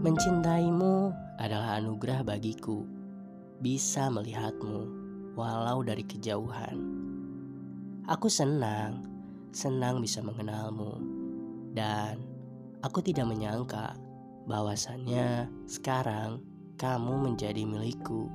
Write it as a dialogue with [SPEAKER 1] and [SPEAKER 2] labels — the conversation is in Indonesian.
[SPEAKER 1] Mencintaimu adalah anugerah bagiku. Bisa melihatmu walau dari kejauhan. Aku senang, senang bisa mengenalmu. Dan aku tidak menyangka bahwasannya sekarang kamu menjadi milikku.